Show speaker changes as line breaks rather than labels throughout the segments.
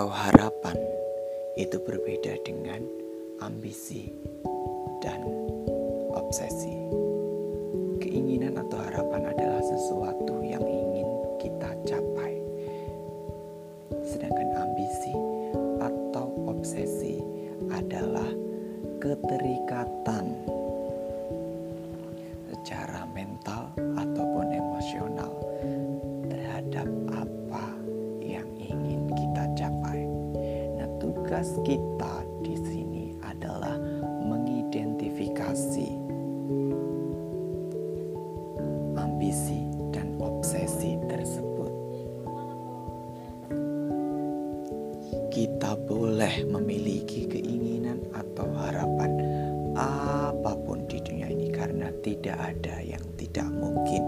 Atau harapan itu berbeda dengan ambisi dan obsesi. Tugas kita di sini adalah mengidentifikasi ambisi dan obsesi tersebut. Kita boleh memiliki keinginan atau harapan apa pun di dunia ini karena tidak ada yang tidak mungkin.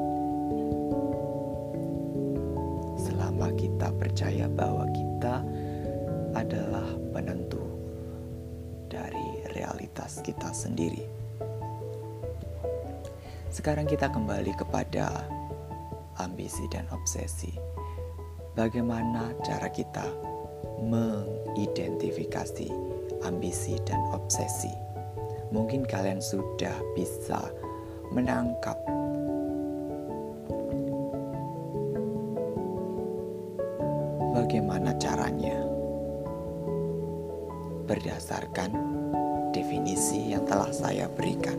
Selama kita percaya bahwa kita adalah penentu dari realitas kita sendiri. Sekarang kita kembali kepada ambisi dan obsesi. Bagaimana cara kita mengidentifikasi ambisi dan obsesi? Mungkin kalian sudah bisa menangkap bagaimana caranya berdasarkan definisi yang telah saya berikan.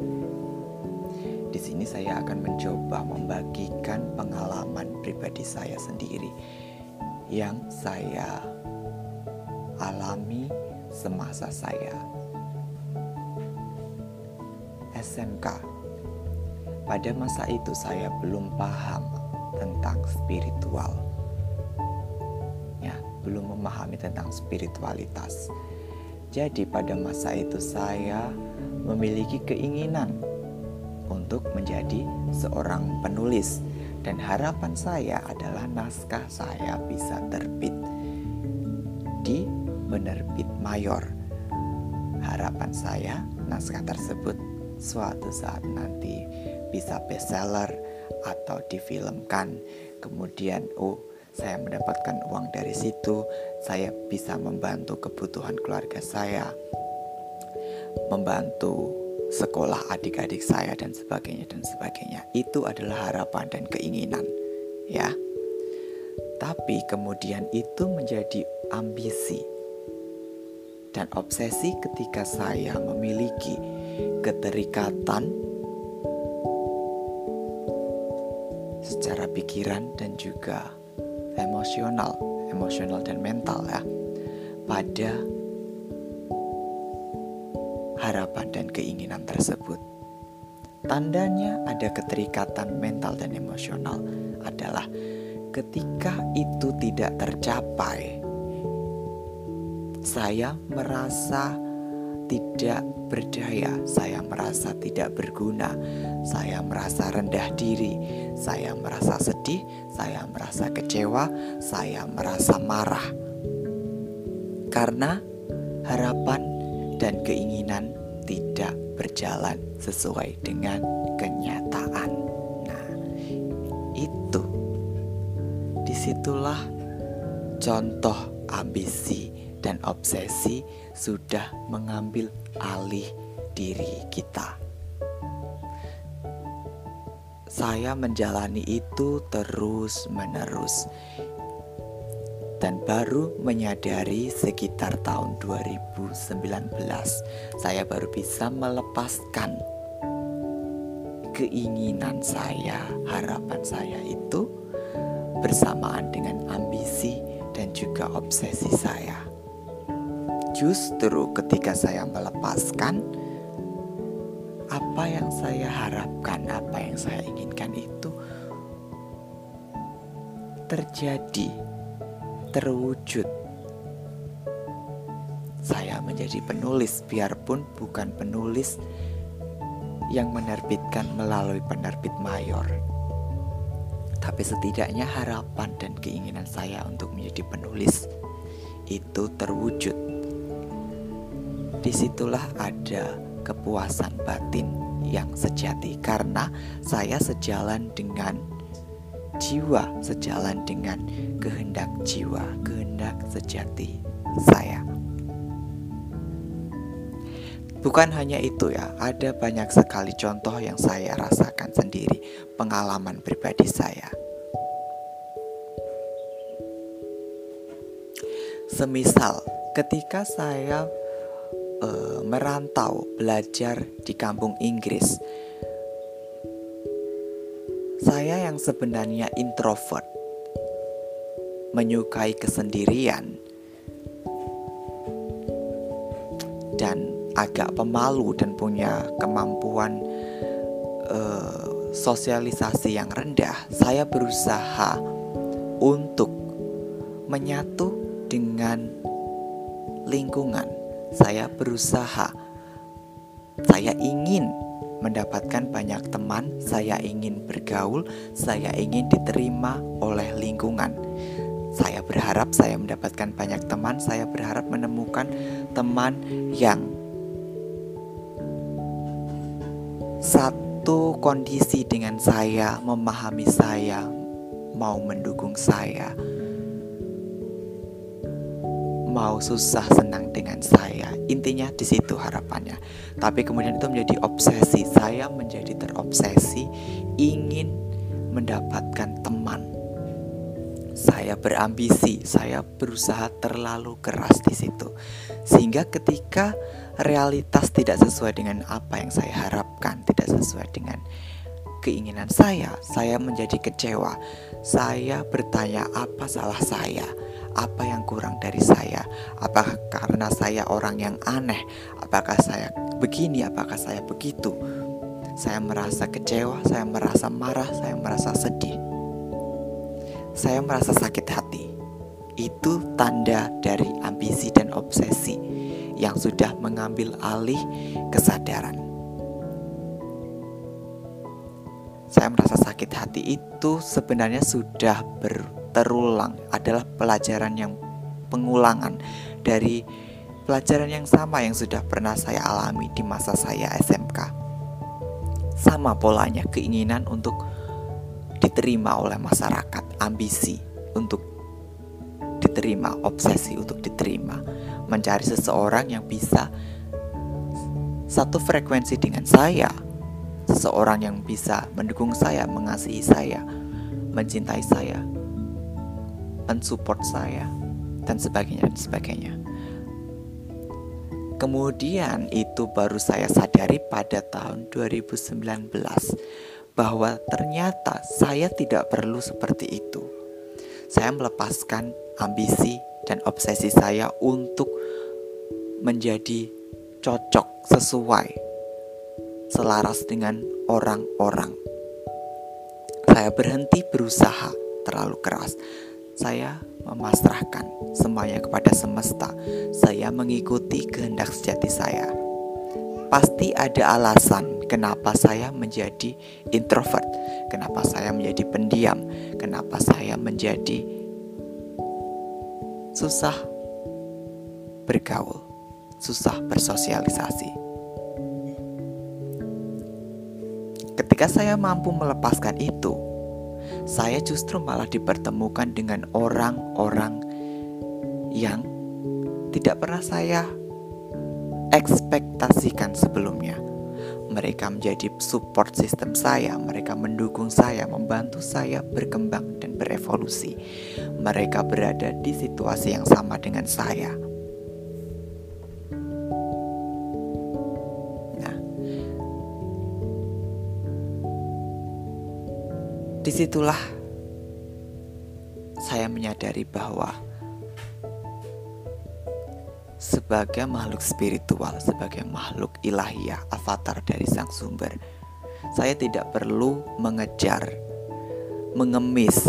Di sini saya akan mencoba membagikan pengalaman pribadi saya sendiri yang saya alami semasa saya SMK. Pada masa itu saya belum paham tentang spiritual. Ya, belum memahami tentang spiritualitas. Jadi pada masa itu saya memiliki keinginan untuk menjadi seorang penulis dan harapan saya adalah naskah saya bisa terbit di penerbit mayor. Harapan saya naskah tersebut suatu saat nanti bisa bestseller atau difilmkan. Kemudian oh saya mendapatkan uang dari situ, saya bisa membantu kebutuhan keluarga saya, membantu sekolah adik-adik saya dan sebagainya dan sebagainya. Itu adalah harapan dan keinginan, ya. Tapi kemudian itu menjadi ambisi dan obsesi ketika saya memiliki keterikatan secara pikiran dan juga emosional, emosional dan mental ya pada harapan dan keinginan tersebut. Tandanya ada keterikatan mental dan emosional adalah ketika itu tidak tercapai, saya merasa tidak berdaya, saya merasa tidak berguna, saya merasa rendah diri, saya merasa sedih, saya merasa kecewa, saya merasa marah. Karena harapan dan keinginan tidak berjalan sesuai dengan kenyataan. Nah, itu. Di situlah contoh ambisi dan obsesi sudah mengambil alih diri kita. Saya menjalani itu terus-menerus dan baru menyadari sekitar tahun 2019 saya baru bisa melepaskan keinginan saya, harapan saya itu bersamaan dengan ambisi dan juga obsesi saya. Justru ketika saya melepaskan apa yang saya harapkan, apa yang saya inginkan itu terjadi terwujud. Saya menjadi penulis, biarpun bukan penulis yang menerbitkan melalui penerbit mayor, tapi setidaknya harapan dan keinginan saya untuk menjadi penulis itu terwujud. Di situlah ada kepuasan batin yang sejati, karena saya sejalan dengan jiwa sejalan dengan kehendak jiwa, kehendak sejati saya. Bukan hanya itu ya, ada banyak sekali contoh yang saya rasakan sendiri, pengalaman pribadi saya. Semisal ketika saya e, merantau belajar di kampung Inggris, saya yang sebenarnya introvert, menyukai kesendirian, dan agak pemalu dan punya kemampuan uh, sosialisasi yang rendah, saya berusaha untuk menyatu dengan lingkungan. Saya berusaha, saya ingin mendapatkan banyak teman, saya ingin bergaul, saya ingin diterima oleh lingkungan. Saya berharap saya mendapatkan banyak teman, saya berharap menemukan teman yang satu kondisi dengan saya, memahami saya, mau mendukung saya, mau susah senang dengan saya. Intinya di situ harapannya. Tapi kemudian itu menjadi obsesi. Saya menjadi terobsesi ingin mendapatkan teman. Saya berambisi, saya berusaha terlalu keras di situ. Sehingga ketika realitas tidak sesuai dengan apa yang saya harapkan, tidak sesuai dengan keinginan saya, saya menjadi kecewa. Saya bertanya, apa salah saya? Apa yang kurang dari saya? Apakah karena saya orang yang aneh? Apakah saya begini? Apakah saya begitu? Saya merasa kecewa, saya merasa marah, saya merasa sedih. Saya merasa sakit hati. Itu tanda dari ambisi dan obsesi yang sudah mengambil alih kesadaran. Saya merasa sakit hati itu sebenarnya sudah terulang adalah pelajaran yang pengulangan dari pelajaran yang sama yang sudah pernah saya alami di masa saya SMK. Sama polanya keinginan untuk diterima oleh masyarakat, ambisi untuk diterima, obsesi untuk diterima mencari seseorang yang bisa satu frekuensi dengan saya, seseorang yang bisa mendukung saya, mengasihi saya, mencintai saya, mensupport saya, dan sebagainya dan sebagainya. Kemudian itu baru saya sadari pada tahun 2019 bahwa ternyata saya tidak perlu seperti itu. Saya melepaskan ambisi dan obsesi saya untuk menjadi cocok sesuai selaras dengan orang-orang. Saya berhenti berusaha terlalu keras. Saya memasrahkan semuanya kepada semesta. Saya mengikuti kehendak sejati saya. Pasti ada alasan kenapa saya menjadi introvert, kenapa saya menjadi pendiam, kenapa saya menjadi susah bergaul, susah bersosialisasi. Ketika saya mampu melepaskan itu, saya justru malah dipertemukan dengan orang-orang yang tidak pernah saya ekspektasikan sebelumnya. Mereka menjadi support sistem saya, mereka mendukung saya, membantu saya berkembang dan berevolusi. Mereka berada di situasi yang sama dengan saya. Di situlah saya menyadari bahwa sebagai makhluk spiritual, sebagai makhluk ilahiyah, avatar dari sang sumber. Saya tidak perlu mengejar, mengemis,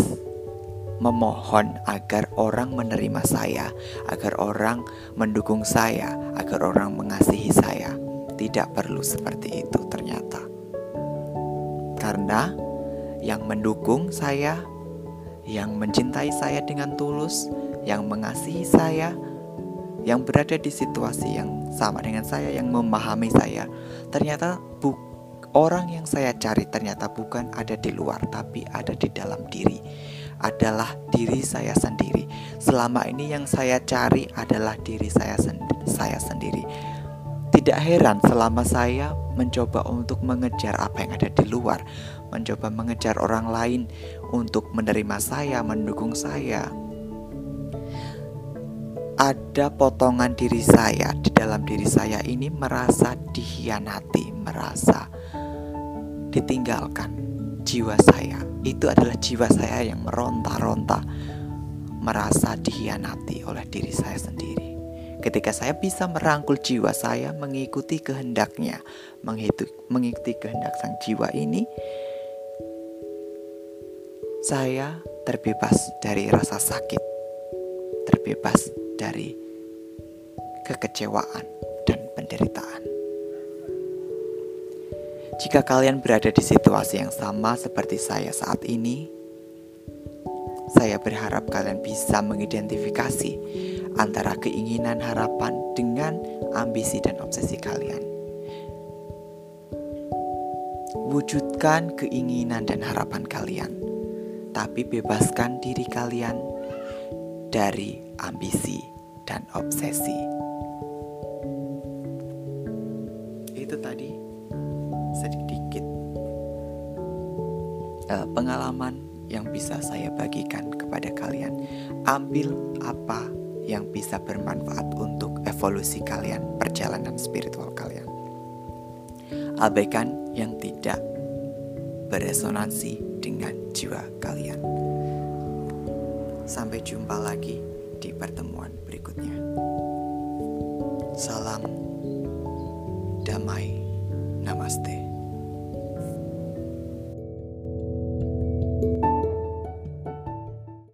memohon agar orang menerima saya, agar orang mendukung saya, agar orang mengasihi saya. Tidak perlu seperti itu ternyata. Karena yang mendukung saya, yang mencintai saya dengan tulus, yang mengasihi saya, yang berada di situasi yang sama dengan saya, yang memahami saya, ternyata bu orang yang saya cari ternyata bukan ada di luar, tapi ada di dalam diri, adalah diri saya sendiri. Selama ini yang saya cari adalah diri saya, sen saya sendiri. Tidak heran selama saya mencoba untuk mengejar apa yang ada di luar, mencoba mengejar orang lain untuk menerima saya, mendukung saya. Ada potongan diri saya di dalam diri saya ini merasa dihianati, merasa ditinggalkan jiwa saya. Itu adalah jiwa saya yang meronta-ronta, merasa dihianati oleh diri saya sendiri. Ketika saya bisa merangkul jiwa saya mengikuti kehendaknya, mengikuti kehendak sang jiwa ini, saya terbebas dari rasa sakit, terbebas dari kekecewaan dan penderitaan. Jika kalian berada di situasi yang sama seperti saya saat ini, saya berharap kalian bisa mengidentifikasi antara keinginan harapan dengan ambisi dan obsesi kalian. Wujudkan keinginan dan harapan kalian, tapi bebaskan diri kalian dari ambisi dan obsesi. Itu tadi sedikit uh, pengalaman yang bisa saya bagikan kepada kalian. Ambil apa yang bisa bermanfaat untuk evolusi kalian, perjalanan spiritual kalian. Abaikan yang tidak beresonansi dengan jiwa kalian. Sampai jumpa lagi di pertemuan berikutnya. Salam damai. Namaste.